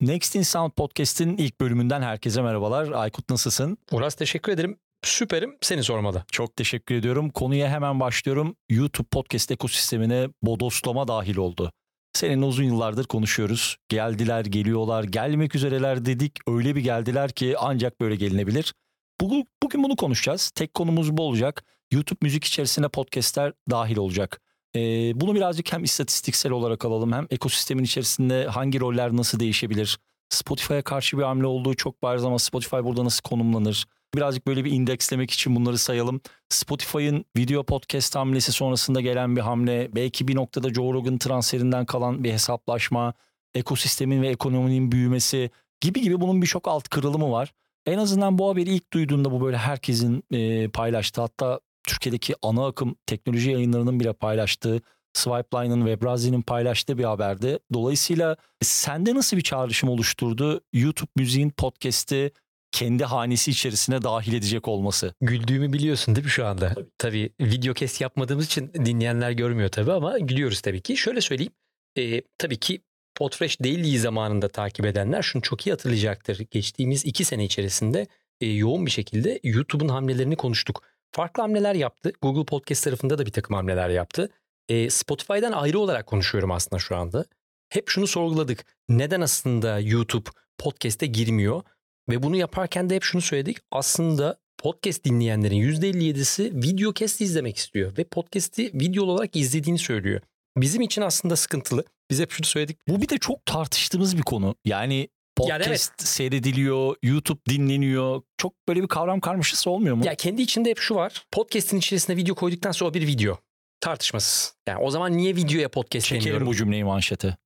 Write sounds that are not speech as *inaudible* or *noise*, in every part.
Next in Sound Podcast'in ilk bölümünden herkese merhabalar. Aykut nasılsın? Uras teşekkür ederim. Süperim. Seni sormalı. Çok teşekkür ediyorum. Konuya hemen başlıyorum. YouTube podcast ekosistemine bodoslama dahil oldu. Seninle uzun yıllardır konuşuyoruz. Geldiler, geliyorlar, gelmek üzereler dedik. Öyle bir geldiler ki ancak böyle gelinebilir. Bugün, bugün bunu konuşacağız. Tek konumuz bu olacak. YouTube müzik içerisine podcastler dahil olacak. Ee, bunu birazcık hem istatistiksel olarak alalım hem ekosistemin içerisinde hangi roller nasıl değişebilir? Spotify'a karşı bir hamle olduğu çok bariz ama Spotify burada nasıl konumlanır? Birazcık böyle bir indekslemek için bunları sayalım. Spotify'ın video podcast hamlesi sonrasında gelen bir hamle, belki bir noktada Joe Rogan transferinden kalan bir hesaplaşma, ekosistemin ve ekonominin büyümesi gibi gibi bunun birçok alt kırılımı var. En azından bu haberi ilk duyduğunda bu böyle herkesin e, paylaştığı hatta Türkiye'deki ana akım teknoloji yayınlarının bile paylaştığı Swipeline'ın ve Brazi'nin paylaştığı bir haberdi. Dolayısıyla sende nasıl bir çağrışım oluşturdu YouTube müziğin podcast'i kendi hanesi içerisine dahil edecek olması? Güldüğümü biliyorsun değil mi şu anda? Tabii, tabii video kes yapmadığımız için dinleyenler görmüyor tabii ama gülüyoruz tabii ki. Şöyle söyleyeyim. E, tabii ki Podfresh Daily zamanında takip edenler şunu çok iyi hatırlayacaktır. Geçtiğimiz iki sene içerisinde e, yoğun bir şekilde YouTube'un hamlelerini konuştuk. Farklı hamleler yaptı. Google Podcast tarafında da bir takım hamleler yaptı. E, Spotify'dan ayrı olarak konuşuyorum aslında şu anda. Hep şunu sorguladık. Neden aslında YouTube podcast'e girmiyor? Ve bunu yaparken de hep şunu söyledik. Aslında podcast dinleyenlerin %57'si video cast izlemek istiyor. Ve podcast'i video olarak izlediğini söylüyor. Bizim için aslında sıkıntılı. Biz hep şunu söyledik. Bu bir de çok tartıştığımız bir konu. Yani podcast yani evet. seyrediliyor, YouTube dinleniyor. Çok böyle bir kavram karmaşası olmuyor mu? Ya kendi içinde hep şu var. Podcast'in içerisine video koyduktan sonra o bir video. Tartışmasız. Yani o zaman niye videoya podcast Çekelim deniyorum? bu cümleyi manşete.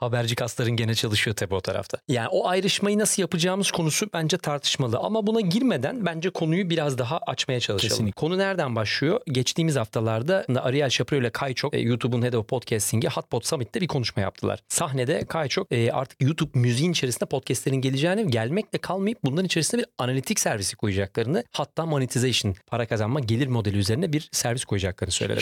Haberci kasların gene çalışıyor tabii o tarafta. Yani o ayrışmayı nasıl yapacağımız konusu bence tartışmalı. Ama buna girmeden bence konuyu biraz daha açmaya çalışalım. Kesinlikle. Konu nereden başlıyor? Geçtiğimiz haftalarda Ariel Shapiro ile Kayçok e, YouTube'un Head of Podcasting'i Hotpot Summit'te bir konuşma yaptılar. Sahnede Kayçok e, artık YouTube müziğin içerisinde podcastlerin geleceğini gelmekle kalmayıp bunların içerisinde bir analitik servisi koyacaklarını hatta monetization para kazanma gelir modeli üzerine bir servis koyacaklarını söyledi.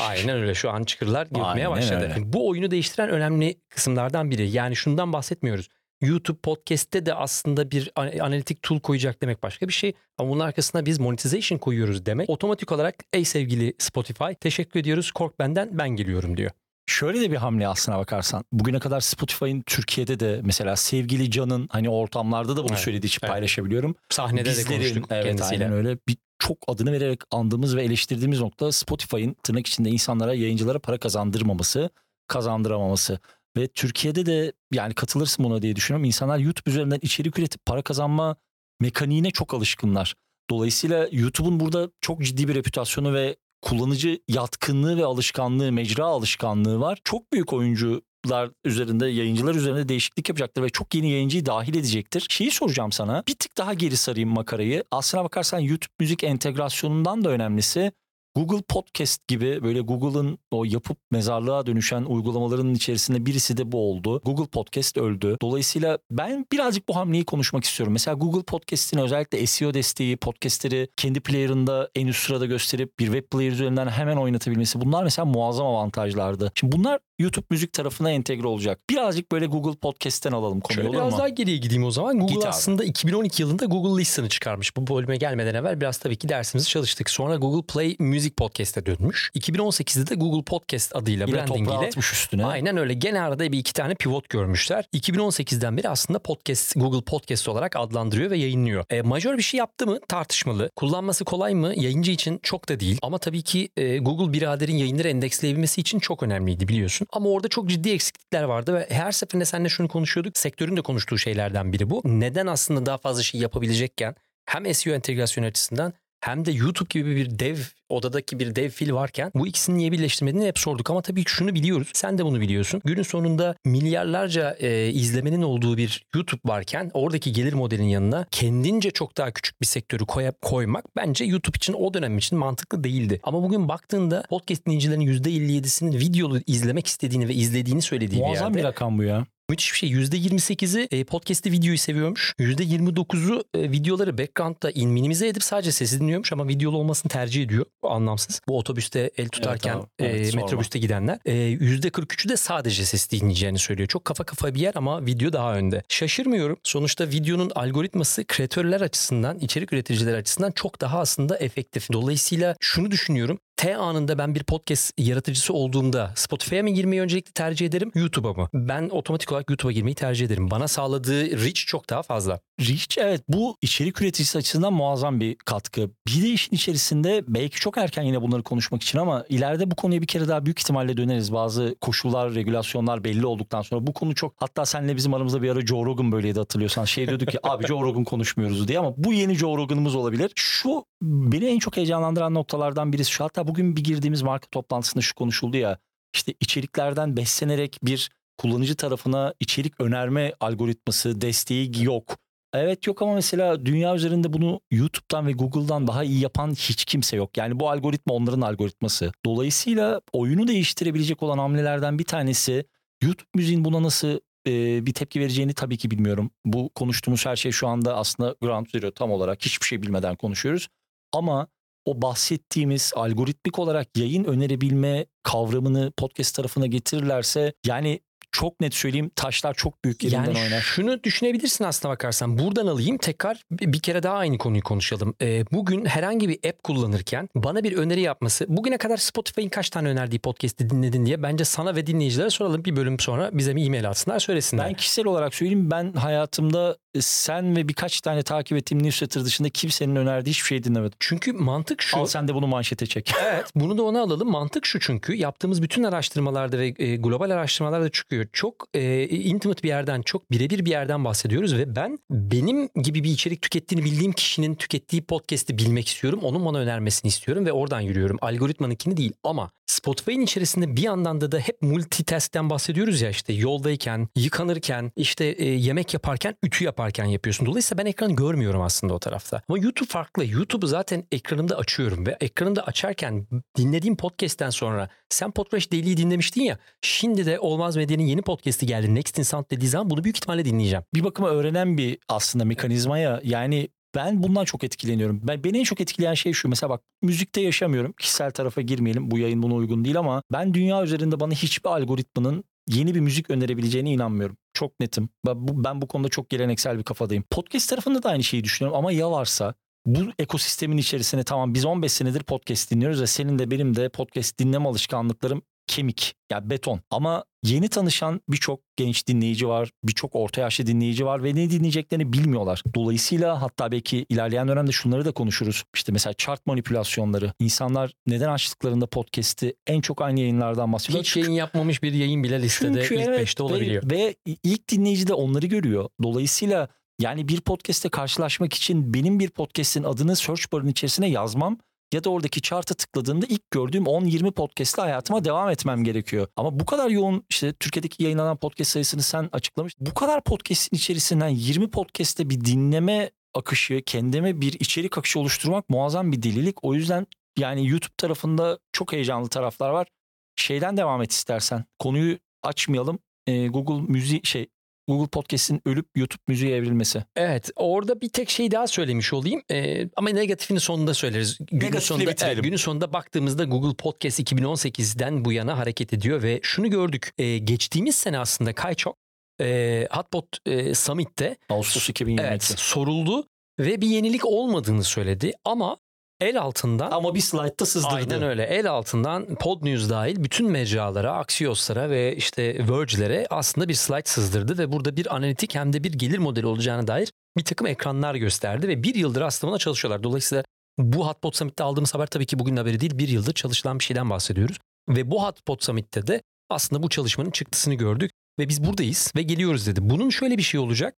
Aynen öyle şu an çıkırlar girmeye başladı. Öyle. Bu oyunu değiştiren önemli kısımlardan biri. Yani şundan bahsetmiyoruz. YouTube podcast'te de aslında bir analitik tool koyacak demek başka bir şey. Ama bunun arkasına biz monetization koyuyoruz demek. Otomatik olarak ey sevgili Spotify teşekkür ediyoruz kork benden ben geliyorum diyor. Şöyle de bir hamle aslına bakarsan. Bugüne kadar Spotify'ın Türkiye'de de mesela sevgili Can'ın hani ortamlarda da bunu evet, söylediği için evet. paylaşabiliyorum. Sahnede Bizlerin, de konuştuk evet, kendisiyle. Aynen öyle. Bir çok adını vererek andığımız ve eleştirdiğimiz nokta Spotify'ın tırnak içinde insanlara, yayıncılara para kazandırmaması, kazandıramaması. Ve Türkiye'de de yani katılırsın buna diye düşünüyorum. İnsanlar YouTube üzerinden içerik üretip para kazanma mekaniğine çok alışkınlar. Dolayısıyla YouTube'un burada çok ciddi bir reputasyonu ve kullanıcı yatkınlığı ve alışkanlığı, mecra alışkanlığı var. Çok büyük oyuncu lar üzerinde, yayıncılar üzerinde değişiklik yapacaktır ve çok yeni yayıncıyı dahil edecektir. Şeyi soracağım sana. Bir tık daha geri sarayım makarayı. Aslına bakarsan YouTube müzik entegrasyonundan da önemlisi Google Podcast gibi böyle Google'ın o yapıp mezarlığa dönüşen uygulamaların içerisinde birisi de bu oldu. Google Podcast öldü. Dolayısıyla ben birazcık bu hamleyi konuşmak istiyorum. Mesela Google Podcast'in özellikle SEO desteği, podcastleri kendi player'ında en üst sırada gösterip bir web player üzerinden hemen oynatabilmesi bunlar mesela muazzam avantajlardı. Şimdi bunlar YouTube müzik tarafına entegre olacak. Birazcık böyle Google Podcast'ten alalım konuyu Şöyle olur biraz mu? daha geriye gideyim o zaman. Google Git aslında 2012 yılında Google Listen'ı çıkarmış. Bu bölüme gelmeden evvel biraz tabii ki dersimizi çalıştık. Sonra Google Play Music Podcast'e dönmüş. 2018'de de Google Podcast adıyla Yine brandingiyle. atmış üstüne. Aynen öyle. Gene arada bir iki tane pivot görmüşler. 2018'den beri aslında podcast Google Podcast olarak adlandırıyor ve yayınlıyor. E, majör bir şey yaptı mı tartışmalı. Kullanması kolay mı? Yayıncı için çok da değil. Ama tabii ki e, Google biraderin yayınları endeksleyebilmesi için çok önemliydi biliyorsun. Ama orada çok ciddi eksiklikler vardı ve her seferinde seninle şunu konuşuyorduk. Sektörün de konuştuğu şeylerden biri bu. Neden aslında daha fazla şey yapabilecekken hem SEO entegrasyon açısından hem de YouTube gibi bir dev odadaki bir dev fil varken bu ikisini niye birleştirmediğini hep sorduk. Ama tabii ki şunu biliyoruz. Sen de bunu biliyorsun. Günün sonunda milyarlarca e, izlemenin olduğu bir YouTube varken oradaki gelir modelinin yanına kendince çok daha küçük bir sektörü koy koymak bence YouTube için o dönem için mantıklı değildi. Ama bugün baktığında podcast dinleyicilerin %57'sinin videolu izlemek istediğini ve izlediğini söylediği Muazzam bir yerde. bir rakam bu ya. Müthiş bir şey. %28'i e, podcast'i videoyu seviyormuş. %29'u e, videoları background'da in minimize edip sadece sesi dinliyormuş ama videolu olmasını tercih ediyor. Bu anlamsız. Bu otobüste el tutarken abi, evet, e, metrobüste gidenler. E, %43'ü de sadece ses dinleyeceğini söylüyor. Çok kafa kafa bir yer ama video daha önde. Şaşırmıyorum. Sonuçta videonun algoritması kreatörler açısından, içerik üreticiler açısından çok daha aslında efektif. Dolayısıyla şunu düşünüyorum. T anında ben bir podcast yaratıcısı olduğumda Spotify'a mı girmeyi öncelikle tercih ederim, YouTube'a mı? Ben otomatik olarak YouTube'a girmeyi tercih ederim. Bana sağladığı reach çok daha fazla. Reach evet bu içerik üreticisi açısından muazzam bir katkı. Bir de işin içerisinde belki çok erken yine bunları konuşmak için ama ileride bu konuya bir kere daha büyük ihtimalle döneriz. Bazı koşullar, regülasyonlar belli olduktan sonra bu konu çok hatta senle bizim aramızda bir ara Joe Rogan böyleydi hatırlıyorsan. Şey diyorduk ki abi Joe Rogan konuşmuyoruz diye ama bu yeni Joe Rogan'ımız olabilir. Şu beni en çok heyecanlandıran noktalardan birisi şu. Hatta bugün bir girdiğimiz marka toplantısında şu konuşuldu ya. İşte içeriklerden beslenerek bir kullanıcı tarafına içerik önerme algoritması desteği yok. Evet yok ama mesela dünya üzerinde bunu YouTube'dan ve Google'dan daha iyi yapan hiç kimse yok. Yani bu algoritma onların algoritması. Dolayısıyla oyunu değiştirebilecek olan hamlelerden bir tanesi YouTube müziğin buna nasıl e, bir tepki vereceğini tabii ki bilmiyorum. Bu konuştuğumuz her şey şu anda aslında ground zero tam olarak hiçbir şey bilmeden konuşuyoruz. Ama o bahsettiğimiz algoritmik olarak yayın önerebilme kavramını podcast tarafına getirirlerse yani çok net söyleyeyim taşlar çok büyük yerinden yani oynar. Şunu düşünebilirsin aslına bakarsan. Buradan alayım tekrar bir kere daha aynı konuyu konuşalım. Ee, bugün herhangi bir app kullanırken bana bir öneri yapması. Bugüne kadar Spotify'ın kaç tane önerdiği podcast'i dinledin diye bence sana ve dinleyicilere soralım. Bir bölüm sonra bize bir e-mail atsınlar söylesinler. Ben kişisel olarak söyleyeyim ben hayatımda sen ve birkaç tane takip ettiğim newsletter dışında kimsenin önerdiği hiçbir şey dinlemedim. Çünkü mantık şu. Al sen de bunu manşete çek. *laughs* evet bunu da ona alalım. Mantık şu çünkü yaptığımız bütün araştırmalarda ve e, global araştırmalarda çıkıyor. Çok e, intimate bir yerden, çok birebir bir yerden bahsediyoruz ve ben benim gibi bir içerik tükettiğini bildiğim kişinin tükettiği podcast'i bilmek istiyorum. Onun bana önermesini istiyorum ve oradan yürüyorum. Algoritmanınkini değil ama Spotify'ın içerisinde bir yandan da, da hep multitask'ten bahsediyoruz ya işte yoldayken, yıkanırken, işte e, yemek yaparken, ütü yaparken yapıyorsun. Dolayısıyla ben ekranı görmüyorum aslında o tarafta. Ama YouTube farklı. YouTube'u zaten ekranımda açıyorum ve ekranımda açarken dinlediğim podcast'ten sonra sen Podcast Daily'yi dinlemiştin ya. Şimdi de Olmaz Medya'nın yeni podcast'i geldi. Next in Sound dediği zaman bunu büyük ihtimalle dinleyeceğim. Bir bakıma öğrenen bir aslında mekanizmaya yani ben bundan çok etkileniyorum. Ben beni en çok etkileyen şey şu. Mesela bak müzikte yaşamıyorum. Kişisel tarafa girmeyelim. Bu yayın buna uygun değil ama ben dünya üzerinde bana hiçbir algoritmanın yeni bir müzik önerebileceğine inanmıyorum. Çok netim. Ben bu, ben bu konuda çok geleneksel bir kafadayım. Podcast tarafında da aynı şeyi düşünüyorum ama ya varsa bu ekosistemin içerisine tamam biz 15 senedir podcast dinliyoruz ve senin de benim de podcast dinleme alışkanlıklarım kemik ya yani beton ama yeni tanışan birçok genç dinleyici var birçok orta yaşlı dinleyici var ve ne dinleyeceklerini bilmiyorlar. Dolayısıyla hatta belki ilerleyen dönemde şunları da konuşuruz. İşte mesela chart manipülasyonları insanlar neden açtıklarında podcast'i en çok aynı yayınlardan bahsediyor. Hiç yayın yapmamış bir yayın bile listede Çünkü ilk evet, 5'te olabiliyor. Ve, ve ilk dinleyici de onları görüyor. Dolayısıyla yani bir podcast'te karşılaşmak için benim bir podcast'in adını search barın içerisine yazmam ya da oradaki chart'a tıkladığımda ilk gördüğüm 10-20 podcast'le hayatıma devam etmem gerekiyor. Ama bu kadar yoğun işte Türkiye'deki yayınlanan podcast sayısını sen açıklamış. Bu kadar podcast'in içerisinden 20 podcast'te bir dinleme akışı, kendime bir içerik akışı oluşturmak muazzam bir delilik. O yüzden yani YouTube tarafında çok heyecanlı taraflar var. Şeyden devam et istersen. Konuyu açmayalım. Ee, Google müziği şey Google Podcast'in ölüp YouTube müziğe evrilmesi. Evet orada bir tek şey daha söylemiş olayım ee, ama negatifini sonunda söyleriz. Günün sonunda, evet, günün sonunda baktığımızda Google Podcast 2018'den bu yana hareket ediyor ve şunu gördük. Ee, geçtiğimiz sene aslında Kayçok e, Hotbot e, Summit'te Ağustos 2020'de evet, soruldu ve bir yenilik olmadığını söyledi ama el altından ama bir slaytta sızdırdı. Aynen öyle. El altından Pod News dahil bütün mecralara, Axios'lara ve işte Verge'lere aslında bir slide sızdırdı ve burada bir analitik hem de bir gelir modeli olacağına dair bir takım ekranlar gösterdi ve bir yıldır aslında buna çalışıyorlar. Dolayısıyla bu Hotpot Summit'te aldığımız haber tabii ki bugün haberi değil. Bir yıldır çalışılan bir şeyden bahsediyoruz. Ve bu Hotpot Summit'te de aslında bu çalışmanın çıktısını gördük ve biz buradayız ve geliyoruz dedi. Bunun şöyle bir şey olacak.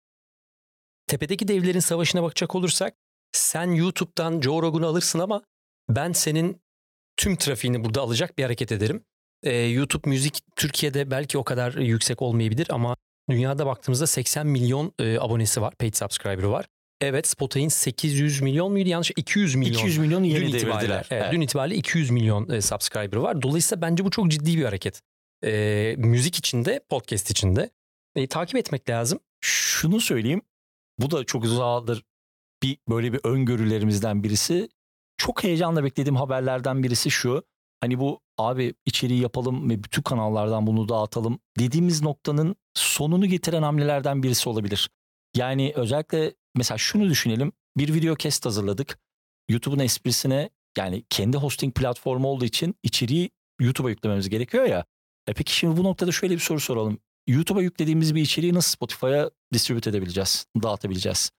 Tepedeki devlerin savaşına bakacak olursak sen YouTube'dan Joe Rogan'ı alırsın ama ben senin tüm trafiğini burada alacak bir hareket ederim. Ee, YouTube müzik Türkiye'de belki o kadar yüksek olmayabilir ama dünyada baktığımızda 80 milyon e, abonesi var, paid subscriber'ı var. Evet Spotify'ın 800 milyon muydu yanlış 200 milyon. 200 milyon yeni dün itibariyle, evet, evet. Dün itibariyle 200 milyon e, subscriber'ı var. Dolayısıyla bence bu çok ciddi bir hareket. E, müzik içinde, podcast içinde. E, takip etmek lazım. Şunu söyleyeyim. Bu da çok uzağdır bir böyle bir öngörülerimizden birisi. Çok heyecanla beklediğim haberlerden birisi şu. Hani bu abi içeriği yapalım ve bütün kanallardan bunu dağıtalım dediğimiz noktanın sonunu getiren hamlelerden birisi olabilir. Yani özellikle mesela şunu düşünelim. Bir video cast hazırladık. YouTube'un esprisine yani kendi hosting platformu olduğu için içeriği YouTube'a yüklememiz gerekiyor ya. E peki şimdi bu noktada şöyle bir soru soralım. YouTube'a yüklediğimiz bir içeriği nasıl Spotify'a distribüt edebileceğiz, dağıtabileceğiz?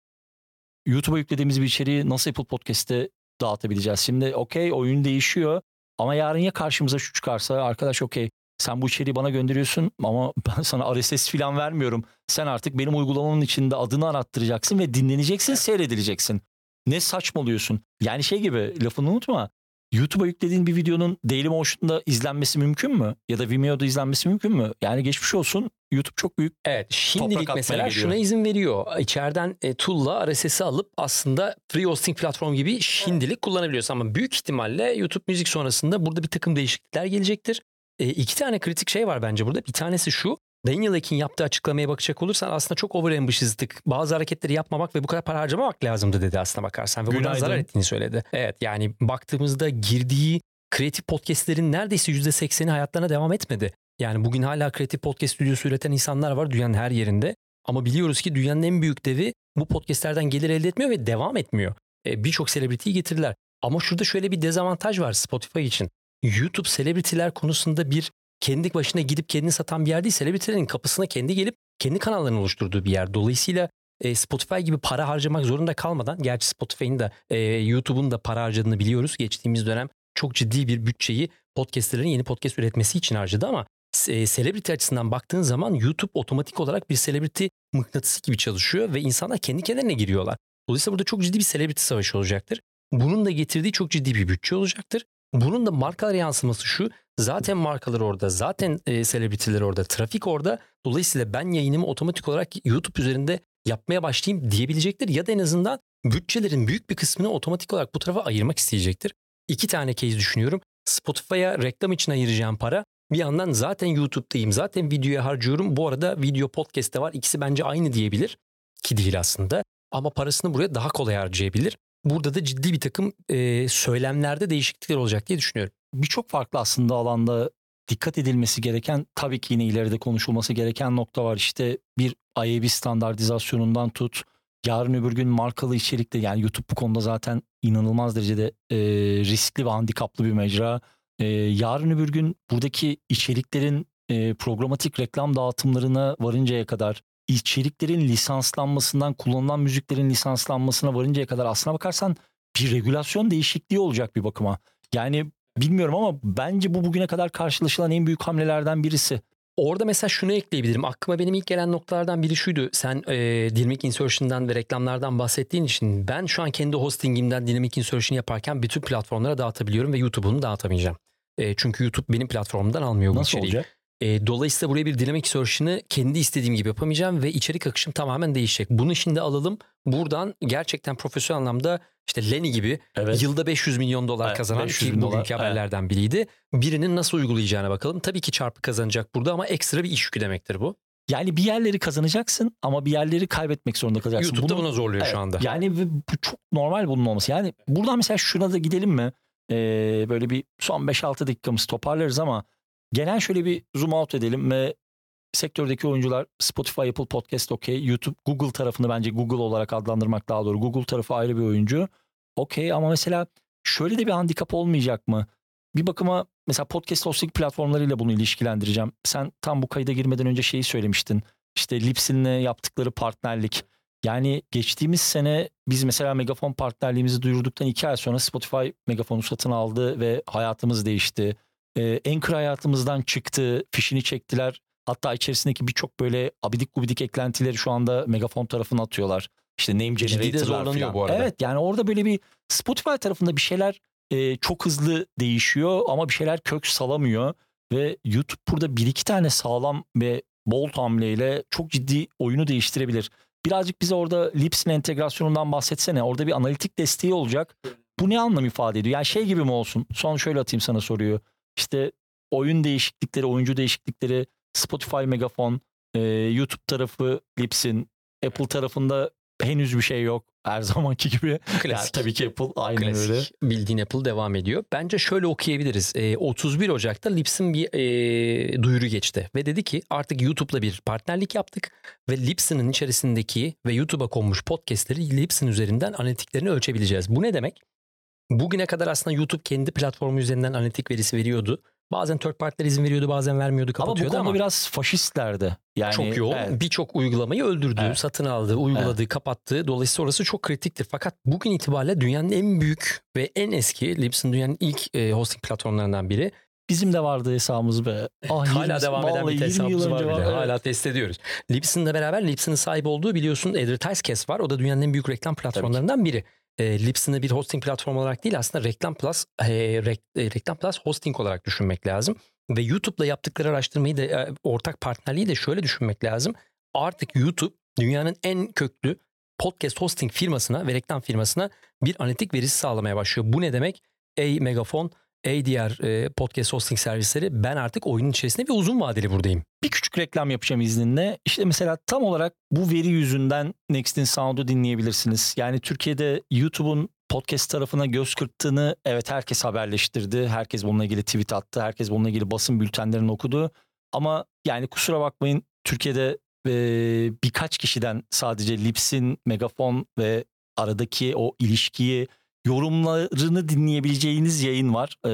YouTube'a yüklediğimiz bir içeriği nasıl Apple Podcast'te dağıtabileceğiz? Şimdi okey oyun değişiyor ama yarın ya karşımıza şu çıkarsa arkadaş okey sen bu içeriği bana gönderiyorsun ama *laughs* ben sana RSS falan vermiyorum. Sen artık benim uygulamamın içinde adını arattıracaksın ve dinleneceksin, seyredileceksin. Ne saçmalıyorsun? Yani şey gibi lafını unutma. YouTube'a yüklediğin bir videonun Dailymotion'da izlenmesi mümkün mü? Ya da Vimeo'da izlenmesi mümkün mü? Yani geçmiş olsun YouTube çok büyük Evet şimdilik mesela geliyor. şuna izin veriyor. İçeriden e, tool'la RSS'i alıp aslında free hosting platform gibi şimdilik kullanabiliyorsun. Ama büyük ihtimalle YouTube müzik sonrasında burada bir takım değişiklikler gelecektir. E, iki tane kritik şey var bence burada. Bir tanesi şu. Daniel Ek'in yaptığı açıklamaya bakacak olursan aslında çok over ambitious'tık. Bazı hareketleri yapmamak ve bu kadar para harcamamak lazımdı dedi aslına bakarsan. Ve buradan Günaydın. zarar ettiğini söyledi. Evet yani baktığımızda girdiği kreatif podcastlerin neredeyse %80'i hayatlarına devam etmedi. Yani bugün hala kreatif podcast stüdyosu üreten insanlar var dünyanın her yerinde. Ama biliyoruz ki dünyanın en büyük devi bu podcastlerden gelir elde etmiyor ve devam etmiyor. E, Birçok selebritiyi getirdiler. Ama şurada şöyle bir dezavantaj var Spotify için. YouTube selebritiler konusunda bir kendi başına gidip kendini satan bir yer değil. Selebritilerin kapısına kendi gelip kendi kanallarını oluşturduğu bir yer. Dolayısıyla e, Spotify gibi para harcamak zorunda kalmadan, gerçi Spotify'ın da e, YouTube'un da para harcadığını biliyoruz. Geçtiğimiz dönem çok ciddi bir bütçeyi podcastlerin yeni podcast üretmesi için harcadı ama e, celebrity açısından baktığın zaman YouTube otomatik olarak bir celebrity mıknatısı gibi çalışıyor ve insanlar kendi kendilerine giriyorlar. Dolayısıyla burada çok ciddi bir celebrity savaşı olacaktır. Bunun da getirdiği çok ciddi bir bütçe olacaktır. Bunun da markalara yansıması şu. Zaten markalar orada, zaten e, celebrity'ler orada, trafik orada. Dolayısıyla ben yayınımı otomatik olarak YouTube üzerinde yapmaya başlayayım diyebilecektir. Ya da en azından bütçelerin büyük bir kısmını otomatik olarak bu tarafa ayırmak isteyecektir. İki tane case düşünüyorum. Spotify'a reklam için ayıracağım para bir yandan zaten YouTube'dayım. Zaten videoya harcıyorum. Bu arada video podcast'te var. İkisi bence aynı diyebilir. Ki değil aslında. Ama parasını buraya daha kolay harcayabilir. Burada da ciddi bir takım e, söylemlerde değişiklikler olacak diye düşünüyorum. Birçok farklı aslında alanda dikkat edilmesi gereken tabii ki yine ileride konuşulması gereken nokta var. İşte bir IAB standartizasyonundan tut yarın öbür gün markalı içerikte yani YouTube bu konuda zaten inanılmaz derecede e, riskli ve handikaplı bir mecra. E, yarın öbür gün buradaki içeriklerin e, programatik reklam dağıtımlarına varıncaya kadar içeriklerin lisanslanmasından kullanılan müziklerin lisanslanmasına varıncaya kadar aslına bakarsan bir regülasyon değişikliği olacak bir bakıma. Yani bilmiyorum ama bence bu bugüne kadar karşılaşılan en büyük hamlelerden birisi. Orada mesela şunu ekleyebilirim. Aklıma benim ilk gelen noktalardan biri şuydu. Sen e, Dynamic Insertion'dan ve reklamlardan bahsettiğin için ben şu an kendi hostingimden Dynamic Insertion yaparken bütün platformlara dağıtabiliyorum ve YouTube'unu dağıtamayacağım. E, çünkü YouTube benim platformumdan almıyor bu Nasıl içeriği. olacak? E, dolayısıyla buraya bir dinamik insertion'ı kendi istediğim gibi yapamayacağım ve içerik akışım tamamen değişecek. Bunu şimdi alalım. Buradan gerçekten profesyonel anlamda işte Lenny gibi Evet. yılda 500 milyon dolar kazanan 500 ki bin bugünkü dolar, haberlerden biriydi. Birinin nasıl uygulayacağına bakalım. Tabii ki çarpı kazanacak burada ama ekstra bir iş yükü demektir bu. Yani bir yerleri kazanacaksın ama bir yerleri kaybetmek zorunda kalacaksın. YouTube'da Bunu- buna zorluyor Evet, şu anda. Yani bu çok normal bunun olması. Yani buradan mesela şuna da gidelim mi? Ee, böyle bir son 5-6 dakikamız toparlarız ama genel şöyle bir zoom out edelim ve sektördeki oyuncular Spotify, Apple Podcast okey. YouTube, Google tarafını bence Google olarak adlandırmak daha doğru. Google tarafı ayrı bir oyuncu. Okey ama mesela şöyle de bir handikap olmayacak mı? Bir bakıma mesela podcast hosting platformlarıyla bunu ilişkilendireceğim. Sen tam bu kayda girmeden önce şeyi söylemiştin. İşte Lipsin'le yaptıkları partnerlik. Yani geçtiğimiz sene biz mesela Megafon partnerliğimizi duyurduktan iki ay sonra Spotify Megafon'u satın aldı ve hayatımız değişti. Ee, Anchor hayatımızdan çıktı, fişini çektiler. Hatta içerisindeki birçok böyle abidik gubidik eklentileri şu anda Megafon tarafına atıyorlar. İşte name Ciddi generator'lar zorlanıyor falan. bu arada. Evet yani orada böyle bir Spotify tarafında bir şeyler e, çok hızlı değişiyor ama bir şeyler kök salamıyor. Ve YouTube burada bir iki tane sağlam ve bold hamleyle çok ciddi oyunu değiştirebilir. Birazcık bize orada Lips'in entegrasyonundan bahsetsene. Orada bir analitik desteği olacak. Bu ne anlam ifade ediyor? Yani şey gibi mi olsun? Son şöyle atayım sana soruyu. İşte oyun değişiklikleri, oyuncu değişiklikleri, Spotify Megafon, Ee, YouTube tarafı Lipsin, Apple tarafında henüz bir şey yok. Her *laughs* zamanki gibi. Klasik. Yani tabii ki Apple aynen Klasik. öyle. Bildiğin Apple devam ediyor. Bence şöyle okuyabiliriz. E, 31 Ocak'ta Lipsin bir e, duyuru geçti. Ve dedi ki artık YouTube'la bir partnerlik yaptık. Ve Lipsin'in içerisindeki ve YouTube'a konmuş podcastleri Lipsin üzerinden analitiklerini ölçebileceğiz. Bu ne demek? Bugüne kadar aslında YouTube kendi platformu üzerinden analitik verisi veriyordu. Bazen third party'ler izin veriyordu bazen vermiyordu Ama bu kapatıyordu konuda ama, biraz faşistlerdi. Yani, çok yoğun. evet. Birçok uygulamayı öldürdü, Evet. satın aldı, uyguladı, kapattı. Dolayısıyla orası çok kritiktir. Fakat bugün itibariyle dünyanın en büyük ve en eski Libsyn dünyanın ilk e, hosting platformlarından biri. Bizim de vardı hesabımız be. Ah, Hala 20 devam eden bir 20 yıl hesabımız var bile. evet. Hala test ediyoruz. Libsyn'le beraber Libsyn'in sahip olduğu biliyorsun AdvertiseCast var. O da dünyanın en büyük reklam platformlarından biri. E, Libsyn'ı bir hosting platformu olarak değil aslında Reklam Plus, e, Rek- e, Reklam Plus hosting olarak düşünmek lazım. Ve YouTube'la yaptıkları araştırmayı da e, ortak partnerliği de şöyle düşünmek lazım. Artık YouTube dünyanın en köklü podcast hosting firmasına ve reklam firmasına bir analitik verisi sağlamaya başlıyor. Bu ne demek? Ey Megafon, ey diğer e, podcast hosting servisleri ben artık oyunun içerisinde ve uzun vadeli buradayım. bir küçük reklam yapacağım izninle. İşte mesela tam olarak bu veri yüzünden Next'in Sound'u dinleyebilirsiniz. Yani Türkiye'de YouTube'un podcast tarafına göz kırptığını evet herkes haberleştirdi. Herkes bununla ilgili tweet attı. Herkes bununla ilgili basın bültenlerini okudu. Ama yani kusura bakmayın Türkiye'de e, birkaç kişiden sadece Lipsin, Megafon ve aradaki o ilişkiyi yorumlarını dinleyebileceğiniz yayın var. E,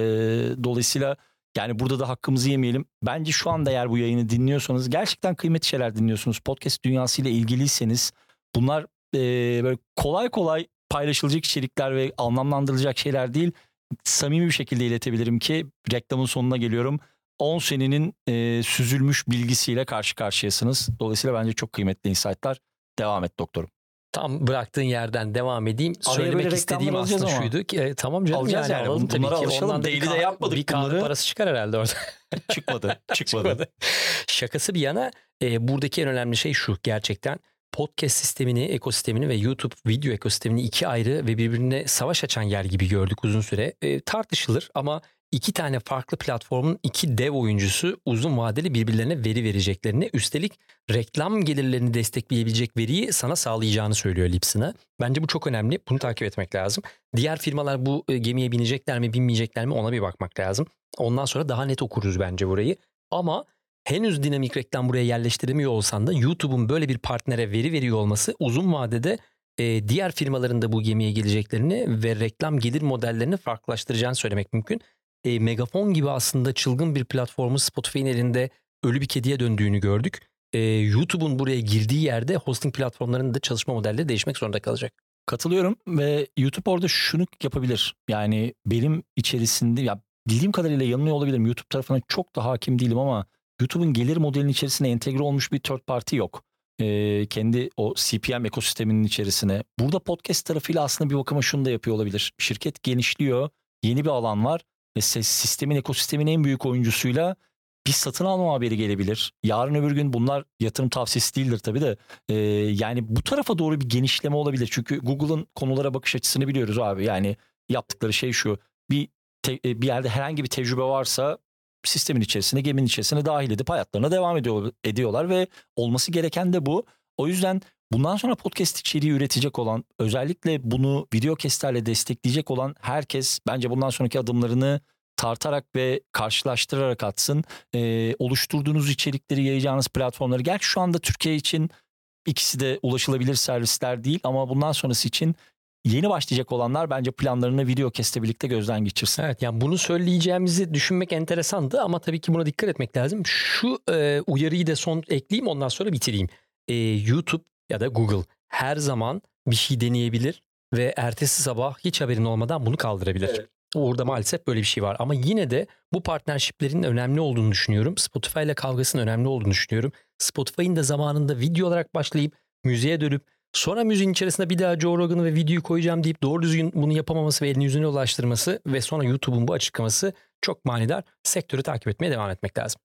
dolayısıyla yani burada da hakkımızı yemeyelim. Bence şu anda eğer bu yayını dinliyorsanız gerçekten kıymetli şeyler dinliyorsunuz. Podcast dünyasıyla ilgiliyseniz bunlar e, böyle kolay kolay paylaşılacak içerikler ve anlamlandırılacak şeyler değil. Samimi bir şekilde iletebilirim ki reklamın sonuna geliyorum. 10 senenin e, süzülmüş bilgisiyle karşı karşıyasınız. Dolayısıyla bence çok kıymetli insightlar. Devam et doktorum. Tam bıraktığın yerden devam edeyim. Araya Söylemek istediğim aslında ama. şuydu ki e, tamam canım Alacağız yani, yani. alalım tabii ki. alışalım. Ondan da bir Daily'de kahve- yapmadık Bir kahve bunları. parası çıkar herhalde orada. *laughs* Çıkmadı. *laughs* Çıkmadı. Çıkmadı. Şakası bir yana e, buradaki en önemli şey şu gerçekten podcast sistemini, ekosistemini ve YouTube video ekosistemini iki ayrı ve birbirine savaş açan yer gibi gördük uzun süre. E, tartışılır ama iki tane farklı platformun iki dev oyuncusu uzun vadeli birbirlerine veri vereceklerini üstelik reklam gelirlerini destekleyebilecek veriyi sana sağlayacağını söylüyor Lipsyn'a. Bence bu çok önemli. Bunu takip etmek lazım. Diğer firmalar bu e, gemiye binecekler mi binmeyecekler mi ona bir bakmak lazım. Ondan sonra daha net okuruz bence burayı. Ama henüz dinamik reklam buraya yerleştiremiyor olsan da YouTube'un böyle bir partnere veri veriyor olması uzun vadede e, diğer firmaların da bu gemiye geleceklerini ve reklam gelir modellerini farklılaştıracağını söylemek mümkün. E, Megafon gibi aslında çılgın bir platformu Spotify'ın elinde ölü bir kediye döndüğünü gördük. E, YouTube'un buraya girdiği yerde hosting platformlarının da çalışma modelleri değişmek zorunda kalacak. Katılıyorum ve YouTube orada şunu yapabilir. Yani benim içerisinde ya bildiğim kadarıyla yanılıyor olabilirim. YouTube tarafına çok da hakim değilim ama YouTube'un gelir modelinin içerisine entegre olmuş bir third party yok. Ee, kendi o CPM ekosisteminin içerisine. Burada podcast tarafıyla aslında bir bakıma şunu da yapıyor olabilir. Şirket genişliyor. Yeni bir alan var sistemin ekosistemin en büyük oyuncusuyla bir satın alma haberi gelebilir. Yarın öbür gün bunlar yatırım tavsiyesi değildir tabii de. Ee, yani bu tarafa doğru bir genişleme olabilir. Çünkü Google'ın konulara bakış açısını biliyoruz abi. Yani yaptıkları şey şu. Bir te- e, bir yerde herhangi bir tecrübe varsa sistemin içerisine, geminin içerisine dahil edip hayatlarına devam ediyor, ediyorlar ve olması gereken de bu. O yüzden bundan sonra podcast içeriği üretecek olan, özellikle bunu video kestlerle destekleyecek olan herkes bence bundan sonraki adımlarını tartarak ve karşılaştırarak atsın. Ee, oluşturduğunuz içerikleri yayacağınız platformları. Gerçi şu anda Türkiye için ikisi de ulaşılabilir servisler değil ama bundan sonrası için yeni başlayacak olanlar bence planlarını video keste birlikte gözden geçirsin. Evet yani bunu söyleyeceğimizi düşünmek enteresandı ama tabii ki buna dikkat etmek lazım. Şu e, uyarıyı da son ekleyeyim ondan sonra bitireyim. E, YouTube ya da Google her zaman bir şey deneyebilir ve ertesi sabah hiç haberin olmadan bunu kaldırabilir. Evet. Orada maalesef böyle bir şey var ama yine de bu partnershiplerin önemli olduğunu düşünüyorum. Spotify ile kavgasının önemli olduğunu düşünüyorum. Spotify'ın da zamanında video olarak başlayıp müziğe dönüp Sonra müziğin içerisinde bir daha Joe Rogan'ı ve videoyu koyacağım deyip doğru düzgün bunu yapamaması ve elini yüzüne ulaştırması ve sonra YouTube'un bu açıklaması çok manidar. Sektörü takip etmeye devam etmek lazım.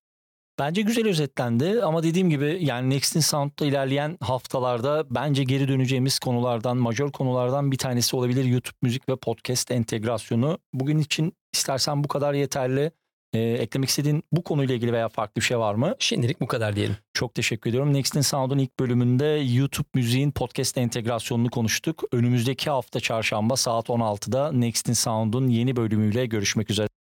Bence güzel özetlendi ama dediğim gibi yani Next'in Sound'da ilerleyen haftalarda bence geri döneceğimiz konulardan, majör konulardan bir tanesi olabilir YouTube müzik ve podcast entegrasyonu. Bugün için istersen bu kadar yeterli. Ee, eklemek istediğin bu konuyla ilgili veya farklı bir şey var mı? Şimdilik bu kadar diyelim. Çok teşekkür ediyorum. Next in Sound'un ilk bölümünde YouTube müziğin podcast entegrasyonunu konuştuk. Önümüzdeki hafta çarşamba saat 16'da Next in Sound'un yeni bölümüyle görüşmek üzere.